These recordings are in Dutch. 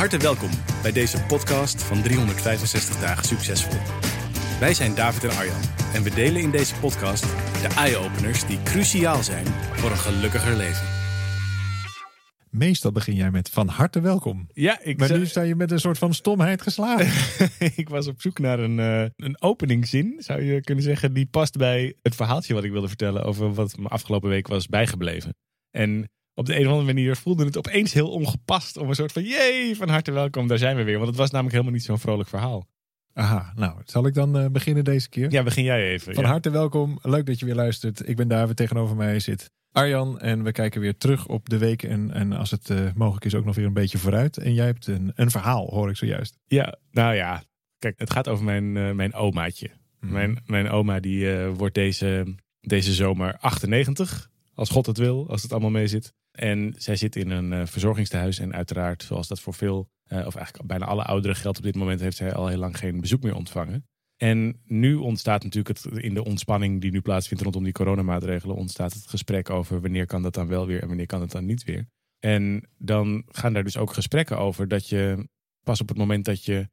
harte welkom bij deze podcast van 365 dagen succesvol. Wij zijn David en Arjan en we delen in deze podcast de eye-openers die cruciaal zijn voor een gelukkiger leven. Meestal begin jij met van harte welkom. Ja, ik Maar nu sta je met een soort van stomheid geslagen. ik was op zoek naar een, eh, een openingszin, zou je kunnen zeggen, die past bij het verhaaltje wat ik wilde vertellen over wat me afgelopen week was bijgebleven. En op de een of andere manier voelde het opeens heel ongepast om een soort van jee, van harte welkom, daar zijn we weer. Want het was namelijk helemaal niet zo'n vrolijk verhaal. Aha, nou, zal ik dan eh, beginnen deze keer? Ja, begin jij even. Van ja. harte welkom. Leuk dat je weer luistert. Ik ben David. Tegenover mij zit Arjan. En we kijken weer terug op de week. En, en als het eh, mogelijk is, ook nog weer een beetje vooruit. En jij hebt een, een verhaal, hoor ik zojuist. Ja, nou ja. Kijk, het gaat over mijn, eh, mijn omaatje. Mhm. Mijn, mijn oma die wordt deze, deze zomer 98. Als God het wil, als het allemaal mee zit. En zij zit in een eh, verzorgingstehuis. En uiteraard, zoals dat voor veel, eh, of eigenlijk bijna alle ouderen geldt op dit moment, heeft zij al heel lang geen bezoek meer ontvangen. En nu ontstaat natuurlijk het, in de ontspanning die nu plaatsvindt rondom die coronamaatregelen, ontstaat het gesprek over wanneer kan dat dan wel weer en wanneer kan het dan niet weer. En dan gaan daar dus ook gesprekken over dat je pas op het moment dat je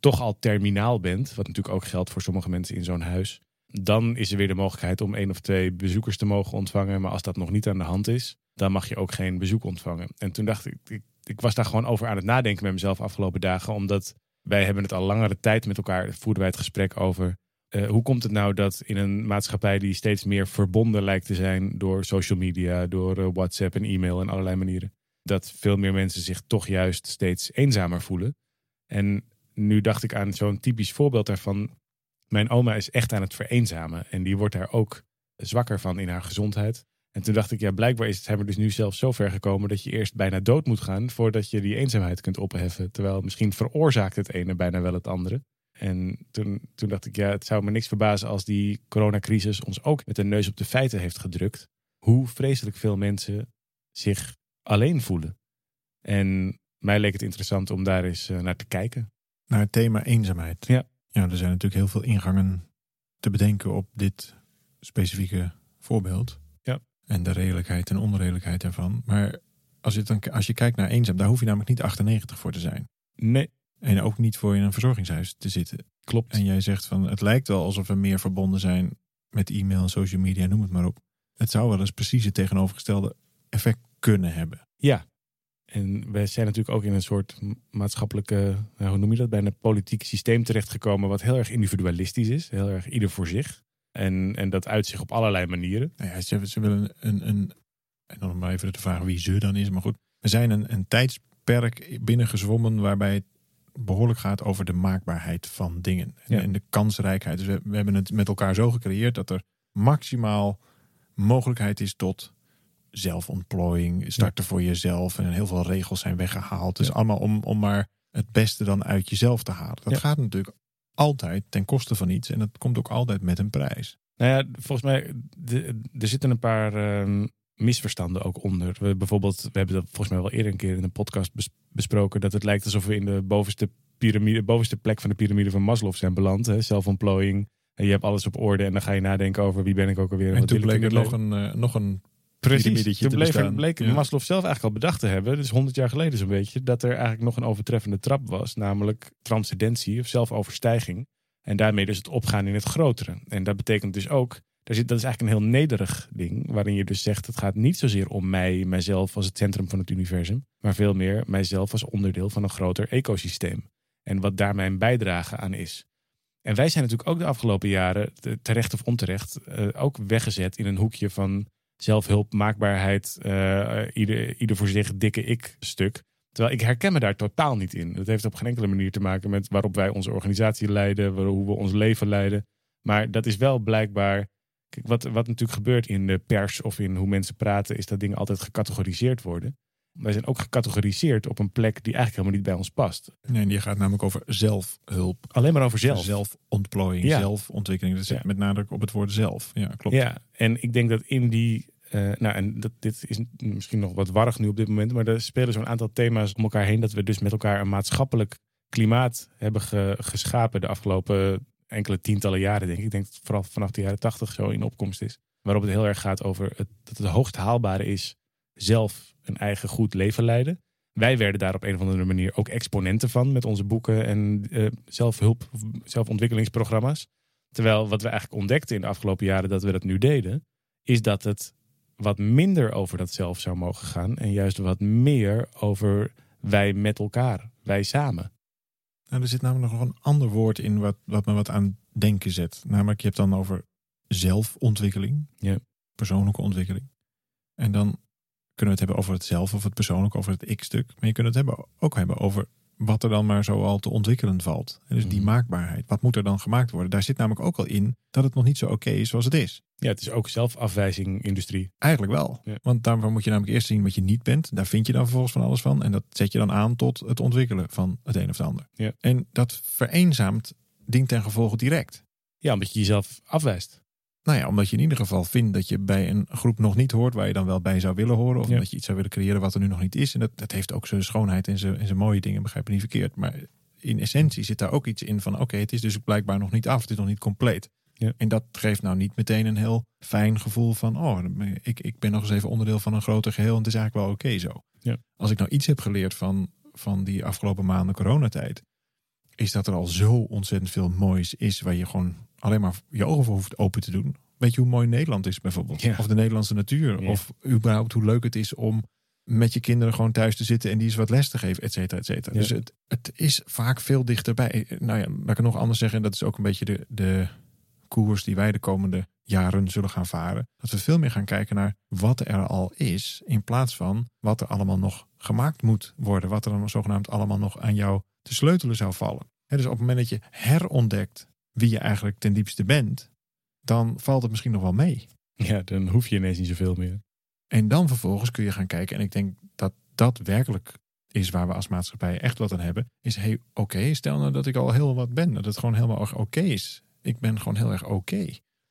toch al terminaal bent, wat natuurlijk ook geldt voor sommige mensen in zo'n huis, dan is er weer de mogelijkheid om één of twee bezoekers te mogen ontvangen. Maar als dat nog niet aan de hand is, dan mag je ook geen bezoek ontvangen. En toen dacht ik, ik, was daar gewoon over aan het nadenken met mezelf afgelopen dagen, omdat wij hebben het al langere tijd met elkaar, voerden wij het gesprek over. eh, hoe komt het nou dat in een maatschappij die steeds meer verbonden lijkt te zijn door social media, door eh, WhatsApp en e-mail en allerlei manieren, dat veel meer mensen zich toch juist steeds eenzamer voelen? En nu dacht ik aan zo'n typisch voorbeeld daarvan. Mijn oma is echt aan het vereenzamen en die wordt daar ook zwakker van in haar gezondheid. En toen dacht ik, ja, blijkbaar is het, zijn we dus nu zelfs zo ver gekomen dat je eerst bijna dood moet gaan voordat je die eenzaamheid kunt opheffen. Terwijl misschien veroorzaakt het ene bijna wel het andere. En toen, toen dacht ik, ja, het zou me niks verbazen als die coronacrisis ons ook met de neus op de feiten heeft gedrukt. Hoe vreselijk veel mensen zich alleen voelen. En mij leek het interessant om daar eens eh, naar te kijken. Naar het thema eenzaamheid. Ja. Ja, er zijn natuurlijk heel veel ingangen te bedenken op dit specifieke voorbeeld. En de redelijkheid en onredelijkheid ervan. Maar als je, dan, als je kijkt naar eenzaam, daar hoef je namelijk niet 98 voor te zijn. Nee, En ook niet voor in een verzorgingshuis te zitten. klopt. En jij zegt van het lijkt wel alsof we meer verbonden zijn met e-mail, social media, noem het maar op. Het zou wel eens precies het tegenovergestelde effect kunnen hebben. Ja. En wij zijn natuurlijk ook in een soort maatschappelijke, nou, hoe noem je dat, bijna politiek systeem terechtgekomen wat heel erg individualistisch is. Heel erg ieder voor zich. En, en dat uit zich op allerlei manieren. Nou ja, ze, ze willen een, een, en dan maar even de vraag wie ze dan is. Maar goed, we zijn een, een tijdsperk binnengezwommen waarbij het behoorlijk gaat over de maakbaarheid van dingen. En, Ja. en de kansrijkheid. Dus we, we hebben het met elkaar zo gecreëerd dat er maximaal mogelijkheid is tot zelfontplooiing, starten voor jezelf. En heel veel regels zijn weggehaald. Dus allemaal om, om maar het beste dan uit jezelf te halen. Dat gaat natuurlijk altijd ten koste van iets. En dat komt ook altijd met een prijs. Nou ja, volgens mij, er zitten een paar ehm, misverstanden ook onder. We, bijvoorbeeld, we hebben dat volgens mij wel eerder een keer in een podcast bes- besproken, dat het lijkt alsof we in de bovenste, piramide, bovenste plek van de piramide van Maslow zijn beland. hè, Zelfontplooiing. En je hebt alles op orde en dan ga je nadenken over wie ben ik ook alweer. En wat toen bleek er het nog een, eh, nog een Precies, toen bleef, bleek Ja. Maslow zelf eigenlijk al bedacht te hebben, dus 100 jaar geleden zo'n beetje, dat er eigenlijk nog een overtreffende trap was, namelijk transcendentie of zelfoverstijging. En daarmee dus het opgaan in het grotere. En dat betekent dus ook, daar zit, dat is eigenlijk een heel nederig ding, waarin je dus zegt, het gaat niet zozeer om mij, mijzelf als het centrum van het universum, maar veel meer mijzelf als onderdeel van een groter ecosysteem. En wat daar mijn bijdrage aan is. En wij zijn natuurlijk ook de afgelopen jaren, te- terecht of onterecht, eh, ook weggezet in een hoekje van zelfhulp, maakbaarheid, eh, ieder, ieder voor zich dikke ik-stuk. Terwijl ik herken me daar totaal niet in. Dat heeft op geen enkele manier te maken met waarop wij onze organisatie leiden, hoe we ons leven leiden. Maar dat is wel blijkbaar. Kijk, wat, wat natuurlijk gebeurt in de pers of in hoe mensen praten, is dat dingen altijd gecategoriseerd worden. Wij zijn ook gecategoriseerd op een plek die eigenlijk helemaal niet bij ons past. Nee, die gaat namelijk over zelfhulp. Alleen maar over zelf. Zelfontplooiing, Ja. zelfontwikkeling. Dat zit Ja. met nadruk op het woord zelf. Ja, klopt. Ja, en ik denk dat in die. eh, nou, en dat, dit is misschien nog wat warrig nu op dit moment, maar er spelen zo'n aantal thema's om elkaar heen dat we dus met elkaar een maatschappelijk klimaat hebben ge- geschapen de afgelopen enkele tientallen jaren, denk ik. Ik denk dat het vooral vanaf de jaren tachtig zo in opkomst is. Waarop het heel erg gaat over het, dat het hoogst haalbare is zelf een eigen goed leven leiden. Wij werden daar op een of andere manier ook exponenten van met onze boeken en uh, zelfhulp, zelfontwikkelingsprogramma's. Terwijl wat we eigenlijk ontdekten in de afgelopen jaren dat we dat nu deden, is dat het wat minder over dat zelf zou mogen gaan en juist wat meer over wij met elkaar, wij samen. Nou, er zit namelijk nog een ander woord in wat, wat me wat aan denken zet. Namelijk, je hebt dan over zelfontwikkeling, ja. persoonlijke ontwikkeling. En dan kunnen we het hebben over het zelf of het persoonlijk, over het ik-stuk. Maar je kunt het hebben, ook hebben over wat er dan maar zo al te ontwikkelen valt. En dus die mhm. maakbaarheid. Wat moet er dan gemaakt worden? Daar zit namelijk ook al in dat het nog niet zo oké is zoals het is. Ja, het is ook zelfafwijzing industrie. Eigenlijk wel. Want daarvoor moet je namelijk eerst zien wat je niet bent. Daar vind je dan vervolgens van alles van. En dat zet je dan aan tot het ontwikkelen van het een of het ander. Ja. En dat vereenzaamt dient ten gevolge direct. Ja, omdat je jezelf afwijst. Nou ja, omdat je in ieder geval vindt dat je bij een groep nog niet hoort waar je dan wel bij zou willen horen. Of dat je iets zou willen creëren wat er nu nog niet is. En dat, dat heeft ook zijn schoonheid en zijn, en zijn mooie dingen, begrijp je niet verkeerd. Maar in essentie zit daar ook iets in van oké, het is dus blijkbaar nog niet af, het is nog niet compleet. Ja. En dat geeft nou niet meteen een heel fijn gevoel van oh, ik, ik ben nog eens even onderdeel van een groter geheel en het is eigenlijk wel oké zo. Ja. Als ik nou iets heb geleerd van, van die afgelopen maanden coronatijd, is dat er al zo ontzettend veel moois is waar je gewoon alleen maar je ogen voor hoeft open te doen. Weet je hoe mooi Nederland is bijvoorbeeld? Of de Nederlandse natuur. Of überhaupt hoe leuk het is om met je kinderen gewoon thuis te zitten en die eens wat les te geven, et cetera, et cetera. Dus het, het is vaak veel dichterbij. Nou ja, laat ik het nog anders zeggen. Dat is ook een beetje de, de koers die wij de komende jaren zullen gaan varen. Dat we veel meer gaan kijken naar wat er al is, in plaats van wat er allemaal nog gemaakt moet worden. Wat er dan zogenaamd allemaal nog aan jou te sleutelen zou vallen. dus op het moment dat je herontdekt wie je eigenlijk ten diepste bent, dan valt het misschien nog wel mee. Ja, dan hoef je ineens niet zoveel meer. En dan vervolgens kun je gaan kijken. En ik denk dat dat werkelijk is waar we als maatschappij echt wat aan hebben. Is hey, oké, stel nou dat ik al heel wat ben. Dat het gewoon helemaal oké is. Ik ben gewoon heel erg oké.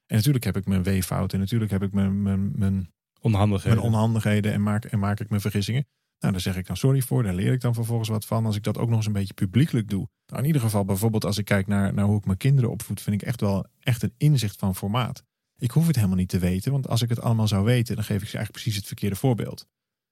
En natuurlijk heb ik mijn weeffouten. En natuurlijk heb ik mijn, mijn, mijn, onhandigheden. mijn onhandigheden. En maak, en maak ik mijn vergissingen. Nou, daar zeg ik dan sorry voor. Daar leer ik dan vervolgens wat van. Als ik dat ook nog eens een beetje publiekelijk doe. Nou, in ieder geval, bijvoorbeeld als ik kijk naar, naar hoe ik mijn kinderen opvoed, vind ik echt wel echt een inzicht van formaat. Ik hoef het helemaal niet te weten, want als ik het allemaal zou weten, dan geef ik ze eigenlijk precies het verkeerde voorbeeld.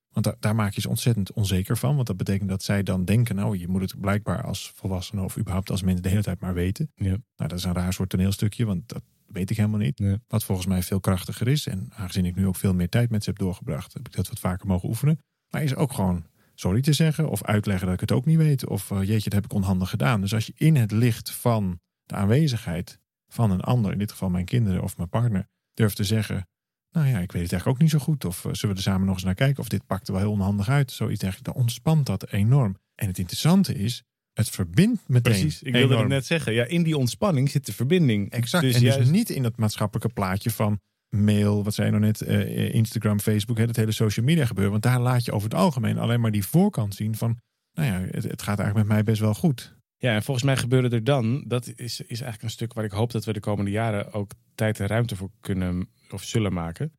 Want daar, daar maak je ze ontzettend onzeker van. Want dat betekent dat zij dan denken, nou, je moet het blijkbaar als volwassene of überhaupt als mensen de hele tijd maar weten. Ja. Nou, dat is een raar soort toneelstukje, want dat weet ik helemaal niet. Wat volgens mij veel krachtiger is. En aangezien ik nu ook veel meer tijd met ze heb doorgebracht, heb ik dat wat vaker mogen oefenen. Maar is ook gewoon sorry te zeggen of uitleggen dat ik het ook niet weet. Of uh, jeetje, dat heb ik onhandig gedaan. Dus als je in het licht van de aanwezigheid van een ander, in dit geval mijn kinderen of mijn partner, durft te zeggen. Nou ja, ik weet het eigenlijk ook niet zo goed. Of uh, zullen we er samen nog eens naar kijken? Of dit pakt er wel heel onhandig uit. Zoiets eigenlijk, dan ontspant dat enorm. En het interessante is, het verbindt meteen. Precies, ik wilde het net zeggen. Ja, in die ontspanning zit de verbinding. Exact. Dus en dus juist... dus niet in het maatschappelijke plaatje van mail, wat zei je nou net, uh, Instagram, Facebook, het hele social media gebeuren. Want daar laat je over het algemeen alleen maar die voorkant zien van, nou ja, het, gaat eigenlijk met mij best wel goed. Ja, en volgens mij gebeurde er dan, dat is, is eigenlijk een stuk waar ik hoop dat we de komende jaren ook tijd en ruimte voor kunnen of zullen maken.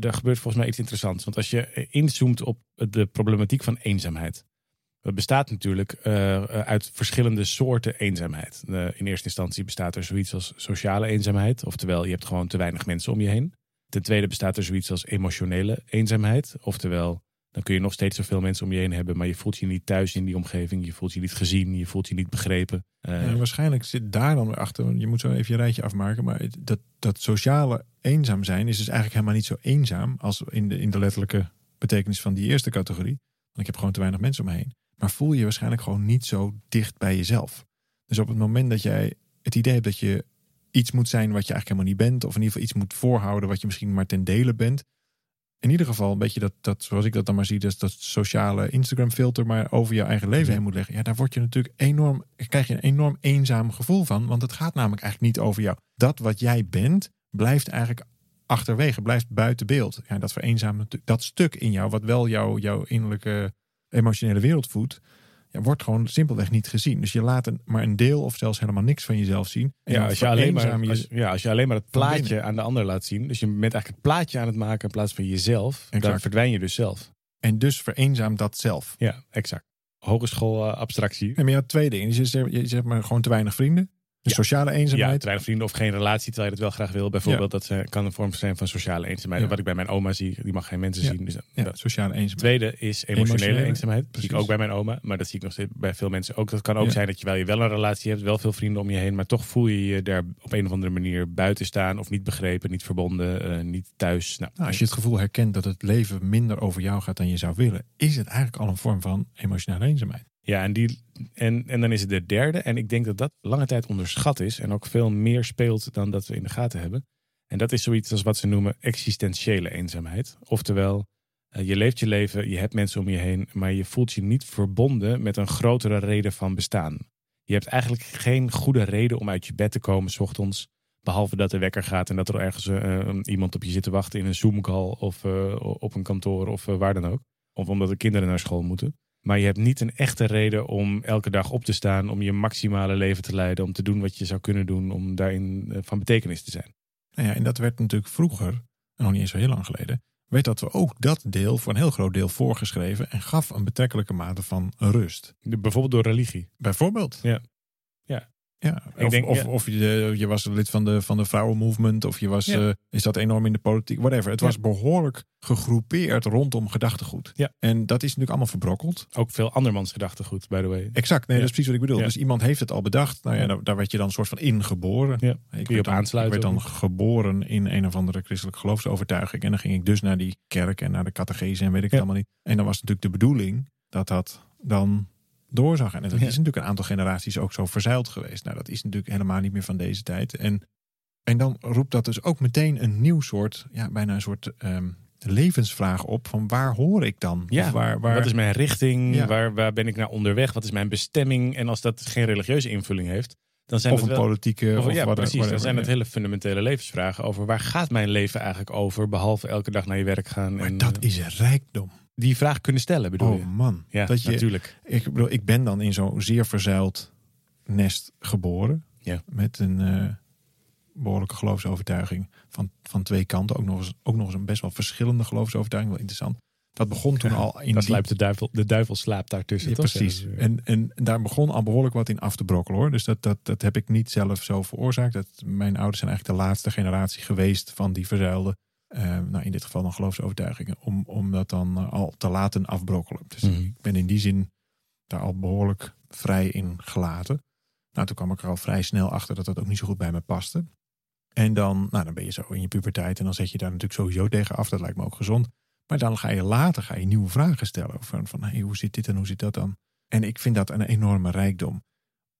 Er gebeurt volgens mij iets interessants. Want als je inzoomt op de problematiek van eenzaamheid. Dat bestaat natuurlijk uh, uit verschillende soorten eenzaamheid. In eerste instantie bestaat er zoiets als sociale eenzaamheid. Oftewel, je hebt gewoon te weinig mensen om je heen. Ten tweede bestaat er zoiets als emotionele eenzaamheid. Oftewel, dan kun je nog steeds zoveel mensen om je heen hebben, maar je voelt je niet thuis in die omgeving. Je voelt je niet gezien, je voelt je niet begrepen. Uh, waarschijnlijk zit daar dan weer achter, je moet zo even je rijtje afmaken, maar dat, dat sociale eenzaam zijn is dus eigenlijk helemaal niet zo eenzaam als in de, in de letterlijke betekenis van die eerste categorie. Want ik heb gewoon te weinig mensen om me heen maar voel je waarschijnlijk gewoon niet zo dicht bij jezelf. Dus op het moment dat jij het idee hebt dat je iets moet zijn wat je eigenlijk helemaal niet bent, of in ieder geval iets moet voorhouden wat je misschien maar ten dele bent. In ieder geval een beetje dat, dat zoals ik dat dan maar zie, dus dat sociale Instagram filter maar over je eigen leven heen moet leggen. Ja, daar word je natuurlijk enorm, krijg je een enorm eenzaam gevoel van, want het gaat namelijk eigenlijk niet over jou. Dat wat jij bent, blijft eigenlijk achterwege, blijft buiten beeld. Ja, dat vereenzaamt dat stuk in jou, wat wel jouw jouw innerlijke emotionele wereld voedt, ja, wordt gewoon simpelweg niet gezien. Dus je laat een, maar een deel of zelfs helemaal niks van jezelf zien. ja, als je, alleen maar, als, ja, als je alleen maar het plaatje aan de ander laat zien. Dus je bent eigenlijk het plaatje aan het maken in plaats van jezelf. Exact. Dan verdwijn je dus zelf. En dus vereenzaamt dat zelf. Ja, exact. Hogeschool uh, abstractie. En maar je had twee dingen. Je zegt, je zegt maar gewoon te weinig vrienden. Dus sociale Ja, eenzaamheid. te weinig vrienden of geen relatie terwijl je het wel graag wil. Bijvoorbeeld, dat eh, kan een vorm zijn van sociale eenzaamheid. Ja. Wat ik bij mijn oma zie, die mag geen mensen Ja. zien. Dus, Ja, dat. sociale eenzaamheid. Tweede is emotionele, Emotionele, eenzaamheid. Dat zie ik ook bij mijn oma. Maar dat zie ik nog steeds bij veel mensen ook. Dat kan ook Ja. zijn dat je wel, je wel een relatie hebt, wel veel vrienden om je heen. Maar toch voel je je daar op een of andere manier buiten staan. Of niet begrepen, niet verbonden, eh, niet thuis. Nou, Nou, als je het gevoel herkent dat het leven minder over jou gaat dan je zou willen, is het eigenlijk al een vorm van emotionele eenzaamheid. Ja, en, die, en, en dan is het de derde. En ik denk dat dat lange tijd onderschat is. En ook veel meer speelt dan dat we in de gaten hebben. En dat is zoiets als wat ze noemen existentiële eenzaamheid. Oftewel, eh, je leeft je leven, je hebt mensen om je heen. Maar je voelt je niet verbonden met een grotere reden van bestaan. Je hebt eigenlijk geen goede reden om uit je bed te komen 's ochtends. Behalve dat de wekker gaat en dat er ergens eh, iemand op je zit te wachten in een Zoom-call of eh, op een kantoor of waar dan ook. Of omdat de kinderen naar school moeten. Maar je hebt niet een echte reden om elke dag op te staan, om je maximale leven te leiden, om te doen wat je zou kunnen doen, om daarin eh, van betekenis te zijn. Nou ja, en dat werd natuurlijk vroeger, nog niet eens zo heel lang geleden, werd dat we ook dat deel voor een heel groot deel voorgeschreven en gaf een betrekkelijke mate van rust. Bijvoorbeeld door religie. Bijvoorbeeld. Ja. Ja. Ik of, denk, of, ja. of je, je was lid van de, van de vrouwenmovement, of je was, Ja. eh, is dat enorm in de politiek, whatever. Het Ja. was behoorlijk gegroepeerd rondom gedachtegoed. Ja. En dat is natuurlijk allemaal verbrokkeld. Ook veel andermans gedachtegoed, by the way. Exact, nee, dat is precies wat ik bedoel. Dus iemand heeft het al bedacht. Nou ja, daar, daar werd je dan een soort van ingeboren. Ja. Ik je werd op dan, aansluiten Ik werd dan geboren in een of andere christelijke geloofsovertuiging. En dan ging ik dus naar die kerk en naar de catechese en weet ik het allemaal niet. En dan was natuurlijk de bedoeling dat dat dan door zou gaan. En dat Ja. is natuurlijk een aantal generaties ook zo verzeild geweest. Nou, dat is natuurlijk helemaal niet meer van deze tijd. En, en dan roept dat dus ook meteen een nieuw soort, ja, bijna een soort ehm, levensvraag op. Van waar hoor ik dan? Ja, Of waar, waar, Wat is mijn richting? Ja. Waar, waar ben ik naar onderweg? Wat is mijn bestemming? En als dat geen religieuze invulling heeft, dan zijn of het een wel... politieke. Of, Of, ja, wat- precies. Dan zijn het Ja. hele fundamentele levensvragen over waar gaat mijn leven eigenlijk over, behalve elke dag naar je werk gaan. Maar en, dat eh, is rijkdom. Die vraag kunnen stellen, bedoel je? Oh man. Ja, dat je, natuurlijk. ik, bedoel, ik ben dan in zo'n zeer verzuild nest geboren. Ja. Met een eh, behoorlijke geloofsovertuiging van, van twee kanten. Ook nog, eens, ook nog eens een best wel verschillende geloofsovertuiging. Wel interessant. Dat begon toen Ja, al in die... sluipt de duivel, de duivel slaapt daartussen. Ja, toch? precies. Ja, eh, En, en daar begon al behoorlijk wat in af te brokkelen hoor. Dus dat, dat, dat heb ik niet zelf zo veroorzaakt. Dat, mijn ouders zijn eigenlijk de laatste generatie geweest van die verzuilde. Eh, nou, in dit geval dan geloofsovertuigingen. Om, om dat dan eh, al te laten afbrokkelen. Dus Mhm. ik ben in die zin daar al behoorlijk vrij in gelaten. Nou, toen kwam ik er al vrij snel achter dat dat ook niet zo goed bij me paste. En dan, nou, dan ben je zo in je puberteit en dan zet je daar natuurlijk sowieso tegen af. Dat lijkt me ook gezond. Maar dan ga je later ga je nieuwe vragen stellen. Van, van hey, hoe zit dit en hoe zit dat dan? En ik vind dat een enorme rijkdom.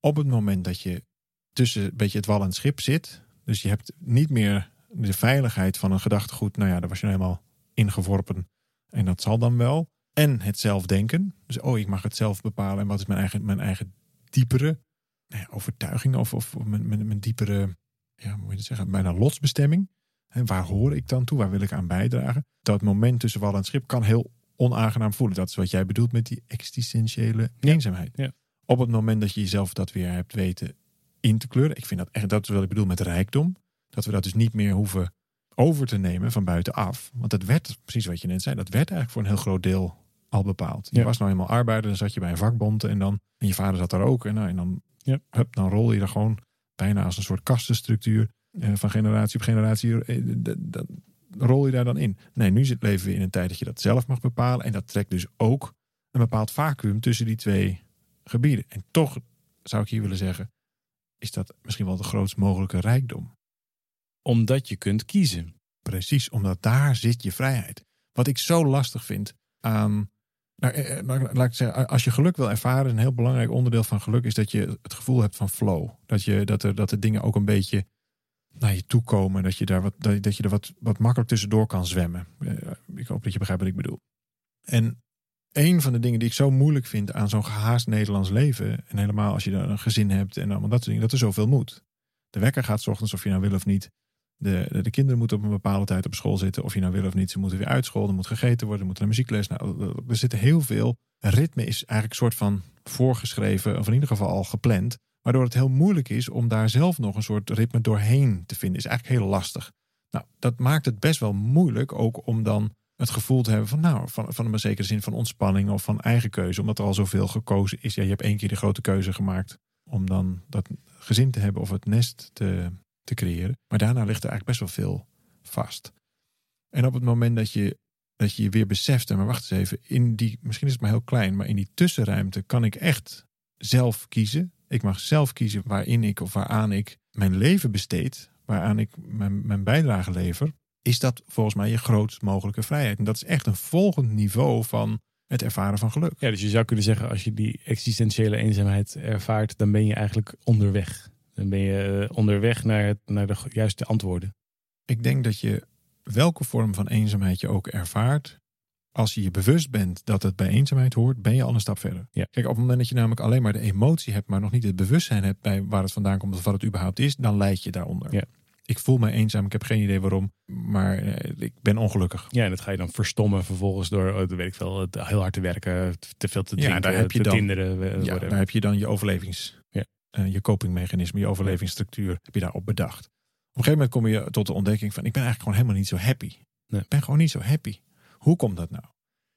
Op het moment dat je tussen een beetje het wal en het schip zit. Dus je hebt niet meer de veiligheid van een gedachtegoed. Nou ja, daar was je nou helemaal ingeworpen. En dat zal dan wel. En het zelfdenken. Dus oh, ik mag het zelf bepalen. En wat is mijn eigen, mijn eigen diepere nou ja, overtuiging of, of mijn, mijn, mijn diepere, ja, hoe moet je dat zeggen, bijna lotsbestemming. En waar hoor ik dan toe? Waar wil ik aan bijdragen? Dat moment tussen wal en schip kan heel onaangenaam voelen. Dat is wat jij bedoelt met die existentiële Ja. eenzaamheid. Ja. Op het moment dat je jezelf dat weer hebt weten in te kleuren. Ik vind dat echt, dat is wat ik bedoel met rijkdom. Dat we dat dus niet meer hoeven over te nemen van buitenaf. Want dat werd, precies wat je net zei, dat werd eigenlijk voor een heel groot deel al bepaald. Je Ja. was nou eenmaal arbeider, dan zat je bij een vakbond en dan, en je vader zat daar ook. En, nou, en dan, Ja. hup, dan rol je er gewoon bijna als een soort kastenstructuur eh, van generatie op generatie. eh, rol je daar dan in. Nee, nu zit, leven we in een tijd dat je dat zelf mag bepalen. En dat trekt dus ook een bepaald vacuüm tussen die twee gebieden. En toch zou ik hier willen zeggen, is dat misschien wel de grootst mogelijke rijkdom. Omdat je kunt kiezen. Precies, omdat daar zit je vrijheid. Wat ik zo lastig vind aan. Nou, eh, eh, laat ik zeggen, als je geluk wil ervaren, een heel belangrijk onderdeel van geluk is dat je het gevoel hebt van flow. Dat, je, dat, er, dat de dingen ook een beetje naar je toe komen. Dat je, daar wat, dat, dat je er wat, wat makkelijk tussendoor kan zwemmen. Eh, Ik hoop dat je begrijpt wat ik bedoel. En een van de dingen die ik zo moeilijk vind aan zo'n gehaast Nederlands leven. En helemaal als je dan een gezin hebt en allemaal dat soort dingen. Dat er zoveel moet. De wekker gaat 's ochtends of je nou wil of niet. De, de, de kinderen moeten op een bepaalde tijd op school zitten. Of je nou wil of niet. Ze moeten weer uit school. Er moet gegeten worden. Er moet naar muziekles. Nou, er zitten heel veel. Ritme is eigenlijk een soort van voorgeschreven. Of in ieder geval al gepland. Waardoor het heel moeilijk is om daar zelf nog een soort ritme doorheen te vinden. Is eigenlijk heel lastig. Nou, dat maakt het best wel moeilijk. Ook om dan het gevoel te hebben van, nou, van, van een zekere zin van ontspanning of van eigen keuze. Omdat er al zoveel gekozen is. Ja, je hebt één keer de grote keuze gemaakt om dan dat gezin te hebben of het nest te, creëren. Maar daarna ligt er eigenlijk best wel veel vast. En op het moment dat je dat je weer beseft, maar wacht eens even, in die, misschien is het maar heel klein, maar in die tussenruimte kan ik echt zelf kiezen. Ik mag zelf kiezen waarin ik of waaraan ik mijn leven besteed, waaraan ik mijn, mijn bijdrage lever. Is dat volgens mij je grootst mogelijke vrijheid. En dat is echt een volgend niveau van het ervaren van geluk. Ja, dus je zou kunnen zeggen, als je die existentiële eenzaamheid ervaart, dan ben je eigenlijk onderweg. Dan ben je eh, onderweg naar, het, naar de juiste antwoorden. Ik denk dat je welke vorm van eenzaamheid je ook ervaart, als je je bewust bent dat het bij eenzaamheid hoort, ben je al een stap verder. Ja. Kijk, op het moment dat je namelijk alleen maar de emotie hebt, maar nog niet het bewustzijn hebt bij waar het vandaan komt of wat het überhaupt is, dan leid je daaronder. Ja. Ik voel me eenzaam, ik heb geen idee waarom, maar eh, ik ben ongelukkig. Ja, en dat ga je dan verstommen vervolgens door, oh, weet ik veel, heel hard te werken, te veel te Ja, drinken, daar heb je te dan- tinderen. Ja, daar heb je dan je overlevings, Eh, je copingmechanisme, je overlevingsstructuur, heb je daarop bedacht. Op een gegeven moment kom je tot de ontdekking van, ik ben eigenlijk gewoon helemaal niet zo happy. Nee. Ik ben gewoon niet zo happy. Hoe komt dat nou?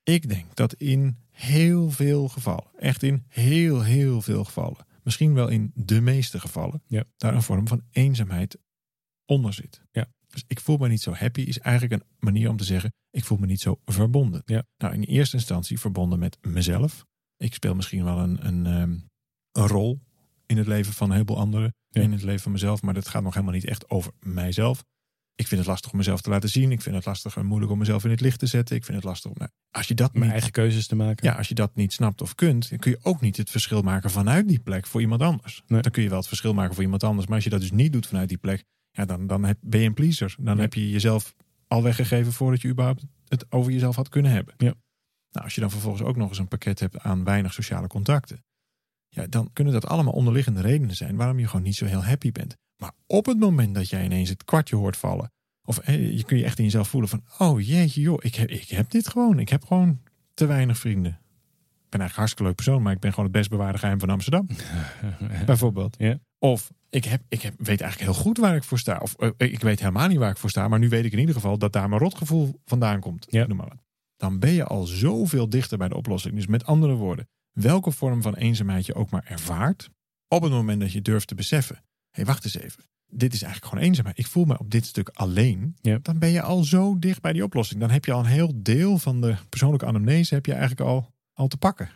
Ik denk dat in heel veel gevallen, echt in heel, heel veel gevallen, misschien wel in de meeste gevallen, Ja. daar een vorm van eenzaamheid onder zit. Ja. Dus ik voel me niet zo happy is eigenlijk een manier om te zeggen, ik voel me niet zo verbonden. Ja. Nou, in eerste instantie verbonden met mezelf. Ik speel misschien wel een, een, ehm, een rol in het leven van een heleboel anderen, Ja. in het leven van mezelf, maar dat gaat nog helemaal niet echt over mijzelf. Ik vind het lastig om mezelf te laten zien. Ik vind het lastig en moeilijk om mezelf in het licht te zetten. Ik vind het lastig om. Nou, als je dat Mijn niet, eigen keuzes te maken. ja, als je dat niet snapt of kunt, dan kun je ook niet het verschil maken vanuit die plek voor iemand anders. Nee. Dan kun je wel het verschil maken voor iemand anders. Maar als je dat dus niet doet vanuit die plek, ja, dan, dan heb, ben je een pleaser. Dan Ja. heb je jezelf al weggegeven voordat je überhaupt het over jezelf had kunnen hebben. Ja. Nou, als je dan vervolgens ook nog eens een pakket hebt aan weinig sociale contacten, ja, dan kunnen dat allemaal onderliggende redenen zijn waarom je gewoon niet zo heel happy bent. Maar op het moment dat jij ineens het kwartje hoort vallen, of je kun je echt in jezelf voelen van, oh jeetje joh, ik heb, ik heb dit gewoon. Ik heb gewoon te weinig vrienden. Ik ben eigenlijk een hartstikke leuk persoon, maar ik ben gewoon het best bewaarde geheim van Amsterdam, bijvoorbeeld. Of ik, heb, ik heb, weet eigenlijk heel goed waar ik voor sta. Of eh, ik weet helemaal niet waar ik voor sta, maar nu weet ik in ieder geval dat daar mijn rotgevoel vandaan komt. Ja. Noem maar wat. Dan ben je al zoveel dichter bij de oplossing. Dus met andere woorden, welke vorm van eenzaamheid je ook maar ervaart, op het moment dat je durft te beseffen, hé hey, wacht eens even, dit is eigenlijk gewoon eenzaamheid. Ik voel me op dit stuk alleen. Dan ben je al zo dicht bij die oplossing. Dan heb je al een heel deel van de persoonlijke anamnese heb je eigenlijk al, al te pakken.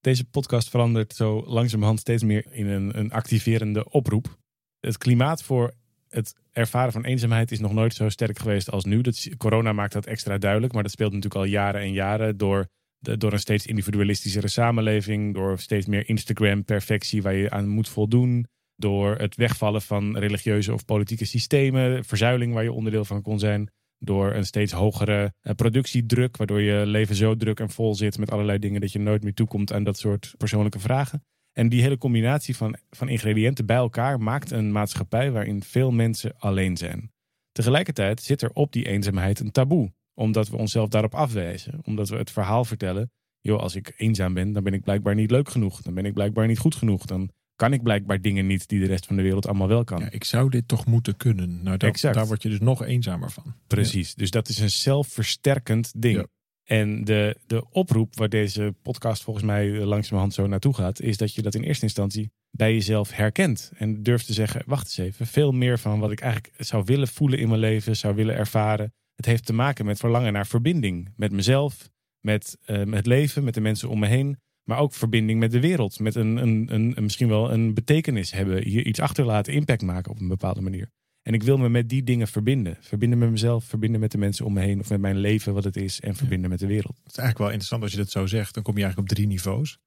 Deze podcast verandert zo langzamerhand steeds meer in een, een activerende oproep. Het klimaat voor het ervaren van eenzaamheid is nog nooit zo sterk geweest als nu. Dat, corona maakt dat extra duidelijk, maar dat speelt natuurlijk al jaren en jaren door, door een steeds individualistischere samenleving, door steeds meer Instagram-perfectie waar je aan moet voldoen, door het wegvallen van religieuze of politieke systemen, verzuiling waar je onderdeel van kon zijn, door een steeds hogere eh, productiedruk, waardoor je leven zo druk en vol zit met allerlei dingen dat je nooit meer toekomt aan dat soort persoonlijke vragen. En die hele combinatie van, van ingrediënten bij elkaar maakt een maatschappij waarin veel mensen alleen zijn. Tegelijkertijd zit er op die eenzaamheid een taboe, omdat we onszelf daarop afwijzen. Omdat we het verhaal vertellen, joh, als ik eenzaam ben, dan ben ik blijkbaar niet leuk genoeg. Dan ben ik blijkbaar niet goed genoeg. Dan kan ik blijkbaar dingen niet die de rest van de wereld allemaal wel kan. Ja, ik zou dit toch moeten kunnen. Nou, Exact. daar word je dus nog eenzamer van. Precies. Dus dat is een zelfversterkend ding. Ja. En de, de oproep waar deze podcast volgens mij langzamerhand zo naartoe gaat, is dat je dat in eerste instantie bij jezelf herkent. En durft te zeggen, wacht eens even, veel meer van wat ik eigenlijk zou willen voelen in mijn leven, zou willen ervaren. Het heeft te maken met verlangen naar verbinding. Met mezelf, met, eh, met het leven, met de mensen om me heen. Maar ook verbinding met de wereld. Met een, een, een, een- misschien wel een betekenis hebben. Hier iets achterlaten, impact maken op een bepaalde manier. En ik wil me met die dingen verbinden. Verbinden met mezelf, verbinden met de mensen om me heen. Of met mijn leven wat het is. En verbinden met de wereld. Het is eigenlijk wel interessant als je dat zo zegt. Dan kom je eigenlijk op drie niveaus.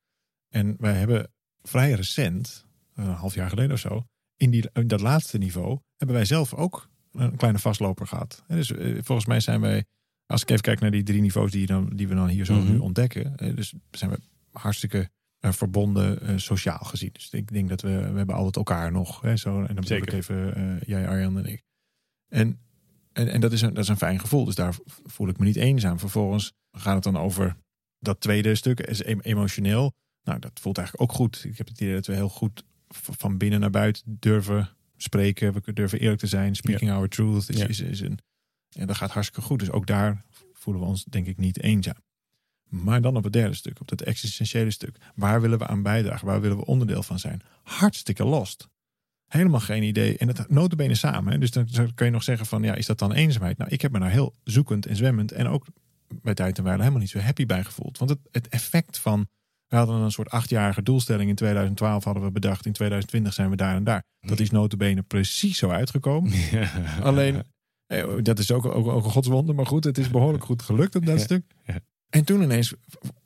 En wij hebben vrij recent, een half jaar geleden of zo, in, die, in dat laatste niveau, hebben wij zelf ook een kleine vastloper gehad. En dus eh, volgens mij zijn wij, als ik even kijk naar die drie niveaus die, dan, die we dan hier zo Mhm. nu ontdekken, eh, dus zijn we hartstikke eh, verbonden sociaal gezien. Dus ik denk dat we, we hebben altijd elkaar nog. Hè, zo, en dan bedoel ik even jij, Arjan en ik. En, en, en dat, is een, dat is een fijn gevoel. Dus daar voel ik me niet eenzaam. Vervolgens gaat het dan over dat tweede stuk, is em- emotioneel. Nou, dat voelt eigenlijk ook goed. Ik heb het idee dat we heel goed van binnen naar buiten durven spreken. We durven eerlijk te zijn. Speaking our truth is, Ja. is, is een. En dat gaat hartstikke goed. Dus ook daar voelen we ons denk ik niet eenzaam. Maar dan op het derde stuk, op dat existentiële stuk. Waar willen we aan bijdragen? Waar willen we onderdeel van zijn? Hartstikke lost. Helemaal geen idee. En het notabene samen. Hè? Dus dan kun je nog zeggen van, ja, is dat dan eenzaamheid? Nou, ik heb me daar heel zoekend en zwemmend en ook bij tijd en wijle helemaal niet zo happy bij gevoeld. Want het, het effect van, we hadden een soort achtjarige doelstelling in 2012 hadden we bedacht. In 2020 zijn we daar en daar. Dat is notabene precies zo uitgekomen. Alleen, eh, dat is ook, ook, ook een godswonder. Maar goed, het is behoorlijk goed gelukt op dat stuk. En toen ineens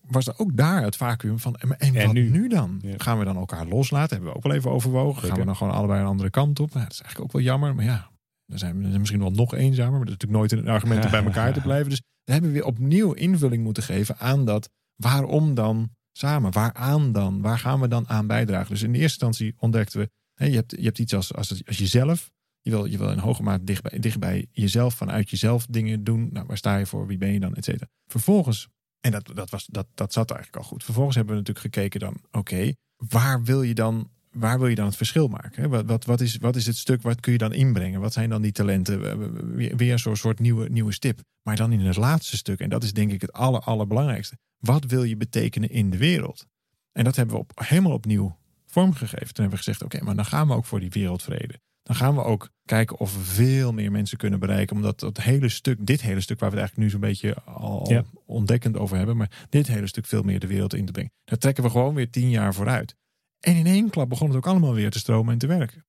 was er ook daar het vacuüm van. En, wat nu? dan? Gaan we dan elkaar loslaten? Hebben we ook wel even overwogen. Gaan we dan gewoon allebei een andere kant op? Nou, dat is eigenlijk ook wel jammer. Maar ja, dan zijn we misschien wel nog eenzamer. Maar dat is natuurlijk nooit een argument om bij elkaar te blijven. Dus we hebben weer opnieuw invulling moeten geven aan dat. Waarom dan samen? Waaraan dan? Waar gaan we dan aan bijdragen? Dus in de eerste instantie ontdekten we. Hè, je, hebt, je hebt iets als, als, als jezelf. Je wil, je wil in hoge mate dicht bij, bij jezelf, vanuit jezelf dingen doen. Nou, waar sta je voor? Wie ben je dan? Et cetera. Vervolgens en dat, dat, was, dat, dat zat eigenlijk al goed. Vervolgens hebben we natuurlijk gekeken dan, oké, waar wil je dan waar wil je dan het verschil maken? Wat, wat, wat, is, wat is het stuk, wat kun je dan inbrengen? Wat zijn dan die talenten? Weer zo'n soort nieuwe, nieuwe stip. Maar dan in het laatste stuk, en dat is denk ik het aller, allerbelangrijkste. Wat wil je betekenen in de wereld? En dat hebben we op, helemaal opnieuw vormgegeven. Toen hebben we gezegd, oké, maar dan gaan we ook voor die wereldvrede dan gaan we ook kijken of we veel meer mensen kunnen bereiken. Omdat dat hele stuk, dit hele stuk waar we het eigenlijk nu zo'n beetje al, ontdekkend over hebben. Maar dit hele stuk veel meer de wereld in te brengen. Daar trekken we gewoon weer tien jaar vooruit. En in één klap begon het ook allemaal weer te stromen en te werken.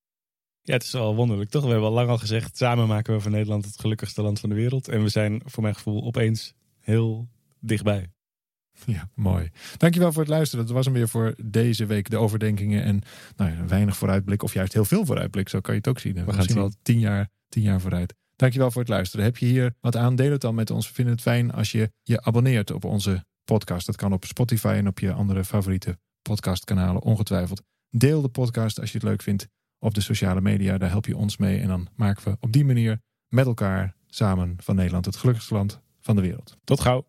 Ja, het is wel wonderlijk, toch? We hebben al lang al gezegd, samen maken we van Nederland het gelukkigste land van de wereld. En we zijn voor mijn gevoel opeens heel dichtbij. Ja, mooi. Dankjewel voor het luisteren. Dat was hem weer voor deze week. De overdenkingen en nou ja, weinig vooruitblik. Of juist heel veel vooruitblik. Zo kan je het ook zien. We, gaan misschien wel tien jaar, tien jaar vooruit. Dankjewel voor het luisteren. Heb je hier wat aan? Deel het dan met ons. We vinden het fijn als je je abonneert op onze podcast. Dat kan op Spotify en op je andere favoriete podcastkanalen ongetwijfeld. Deel de podcast als je het leuk vindt op de sociale media. Daar help je ons mee. En dan maken we op die manier met elkaar samen van Nederland het gelukkigste land van de wereld. Tot gauw.